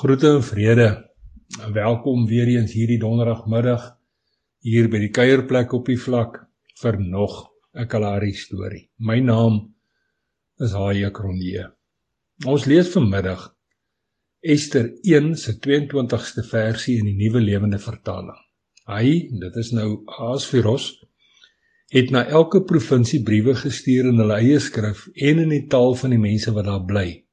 Groete en vrede. Welkom weer eens hierdie donderdagmiddag hier by die kuierplek op die vlak vir nog 'n Kalahari storie. My naam is Haie Kronje. Ons lees vanmiddag Ester 1 se 22ste versie in die Nuwe Lewende Vertaling. Hy, dit is nou Asfiros, het na elke provinsie briewe gestuur in hulle eie skrif en in die taal van die mense wat daar bly.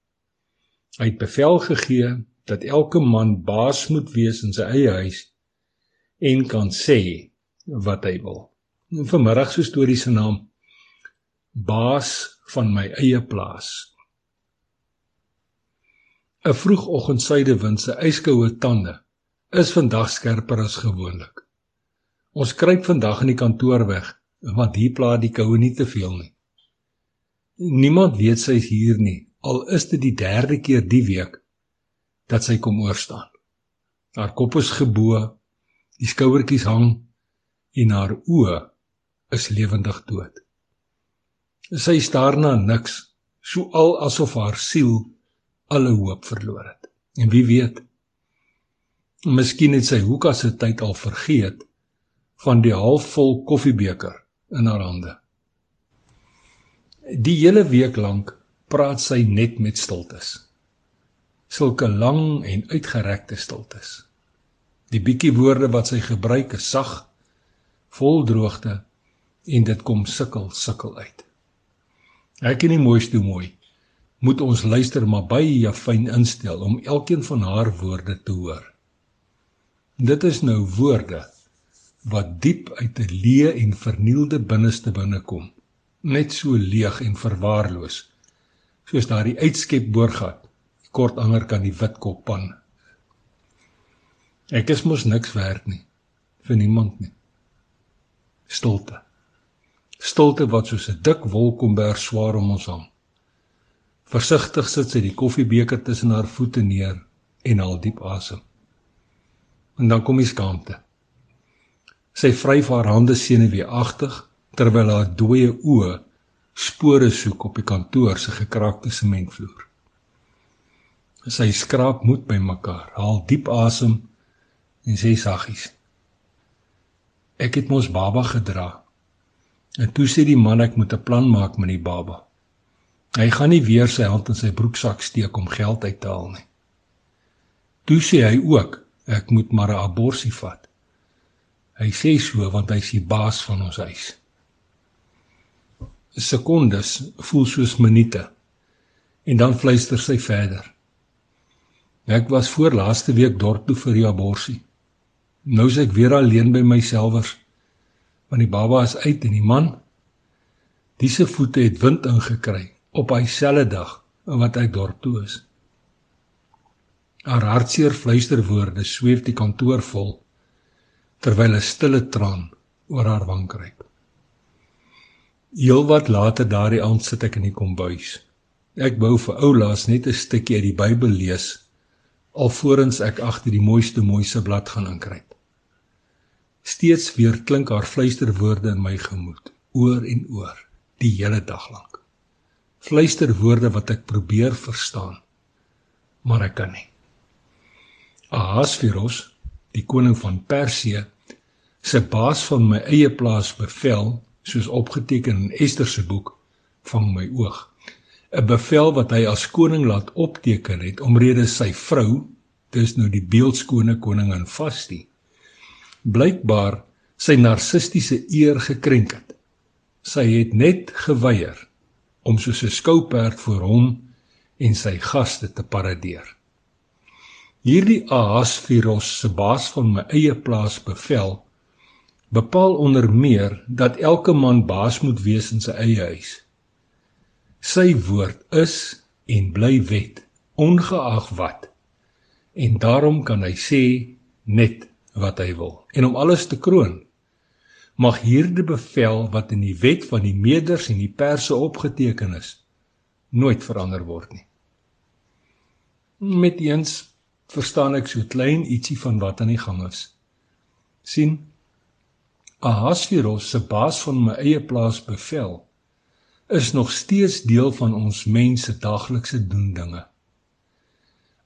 Hy het bevel gegee dat elke man baas moet wees in sy eie huis en kan sê wat hy wil. En vanmiddag se storie se naam Baas van my eie plaas. 'n Vroegoggend suidewind se yskoue tande is vandag skerper as gewoonlik. Ons kruip vandag in die kantoor weg want hier pla die koue nie te veel nie. Niemand weet sy's hier nie al is dit die derde keer die week dat sy kom oor staan. Haar kop is gebo, die skouertjies hang en haar oë is lewendig dood. Sy staar na niks, so al asof haar siel alle hoop verloor het. En wie weet, miskien het sy hoeka se tyd al vergeet van die halfvol koffiebeker in haar hande. Die hele week lank praat sy net met stiltes sulke lang en uitgerekte stiltes. Die bietjie woorde wat sy gebruik is sag, vol droogte en dit kom sukkel sukkel uit. Ek en die mooiste mooi moet ons luister maar baie fyn instel om elkeen van haar woorde te hoor. Dit is nou woorde wat diep uit 'n leë en vernielde binneste binnekom, net so leeg en verwaarloos soos daardie uitskep boorgat kort anger kan die wit kop pan. Ek is mos niks werd nie vir niemand nie. Stilte. Stilte wat soos 'n dik wolkomberg swaar om ons hang. Versigtig sit sy die koffiebeker tussen haar voete neer en haal diep asem. En dan kom die skaamte. Sy vryf haar hande senuweeagtig terwyl haar dooie oë spore soek op die kantoor se gekraakte sementvloer sy skraap moed bymekaar, haal diep asem en sê saggies: Ek het mos baba gedra. En toe sê die man ek moet 'n plan maak met die baba. Hy gaan nie weer sy hand in sy broeksak steek om geld uit te haal nie. Toe sê hy ook ek moet maar 'n abortus vat. Hy sê so want hy's die baas van ons huis. Sekondes voel soos minute. En dan fluister sy verder. Ek was voor laaste week dorp toe vir die abortus. Nou is ek weer alleen by myselfers. Want die baba is uit en die man Diese voete het wind ingekry op hy selfde dag wat ek dorp toe is. Haar hartseer fluisterwoorde sweef die kantoor vol terwyl 'n stille traan oor haar wang kruip. Heelwat later daardie aand sit ek in die kombuis. Ek wou vir oulaas net 'n stukkie uit die Bybel lees alvorens ek agter die mooiste mooiste blad gaan inkruip. Steeds weer klink haar fluisterwoorde in my gemoed, oor en oor, die hele dag lank. Fluisterwoorde wat ek probeer verstaan, maar ek kan nie. Ahasveros, die koning van Persië, se baas van my eie plaas bevel, soos opgeteken in Ester se boek, vang my oog. 'n bevel wat hy as koning laat opteken het omrede sy vrou, dis nou die beeldskone koningin Vasti, blykbaar sy narcistiese eer gekrenk het. Sy het net geweier om soos 'n skouperd voor hom en sy gaste te paradeer. Hierdie Ahasveros se baas van my eie plaas bevel bepaal onder meer dat elke man baas moet wees in sy eie huis. Sy woord is en bly wet, ongeag wat. En daarom kan hy sê net wat hy wil. En om alles te kroon, mag hierdie bevel wat in die wet van die Meders en die Perse opgeteken is, nooit verander word nie. Met eens verstaan ek so klein ietsie van wat aan die gang is. sien Ahasveros se baas van my eie plaas bevel is nog steeds deel van ons mense daglikse doen dinge.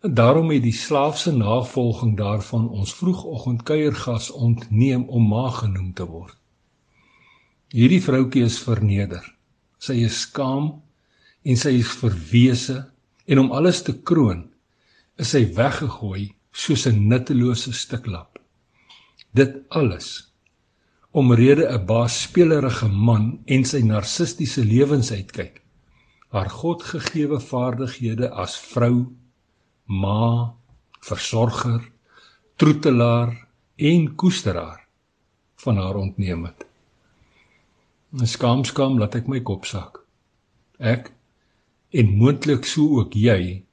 En daarom het die slaafse navolging daarvan ons vroegoggend kuiergas ontneem om ma genoem te word. Hierdie vroutjie is verneder. Sy is skaam en sy is verwese en om alles te kroon is sy weggegooi soos 'n nuttelose stuk lap. Dit alles omrede 'n baasspelerige man en sy narcistiese lewensuitkyk haar godgegewe vaardighede as vrou, ma, versorger, troetelaar en koesteraar van haar ontneem het. Skaam skaam laat ek my kop sak. Ek en moontlik sou ook jy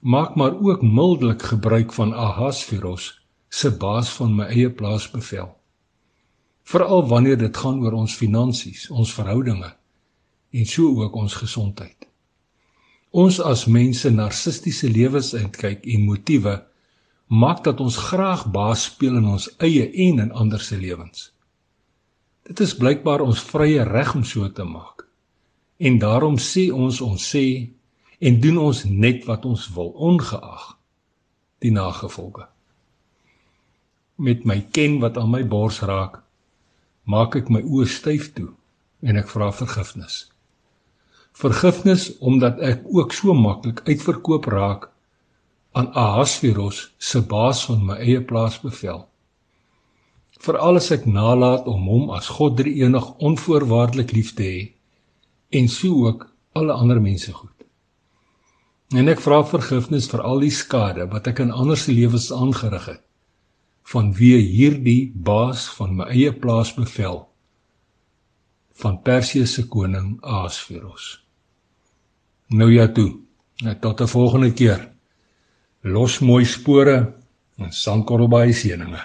maak maar ook mildelik gebruik van Ahasveros se baas van my eie plaas bevel. Veral wanneer dit gaan oor ons finansies, ons verhoudinge en so ook ons gesondheid. Ons as mense narcistiese lewensuitkyk en motiewe maak dat ons graag baas speel in ons eie en in ander se lewens. Dit is blykbaar ons vrye reg om so te maak. En daarom sê ons ons sê en doen ons net wat ons wil ongeag die nagevolge met my ken wat aan my bors raak maak ek my oë styf toe en ek vra vergifnis. Vergifnis omdat ek ook so maklik uitverkoop raak aan Ahasveros se baas van my eie plaas bevel veral as ek nalat om hom as God drie enig onvoorwaardelik lief te hê en so ook alle ander mense goed. En ek vra vergifnis vir al die skade wat ek in ander se lewens aangerig het van wie hierdie baas van my eie plaas bevel van Persië se koning Ahasveros. Nou ja toe. Net tot 'n volgende keer. Los mooi spore en sankorrel baie seëninge.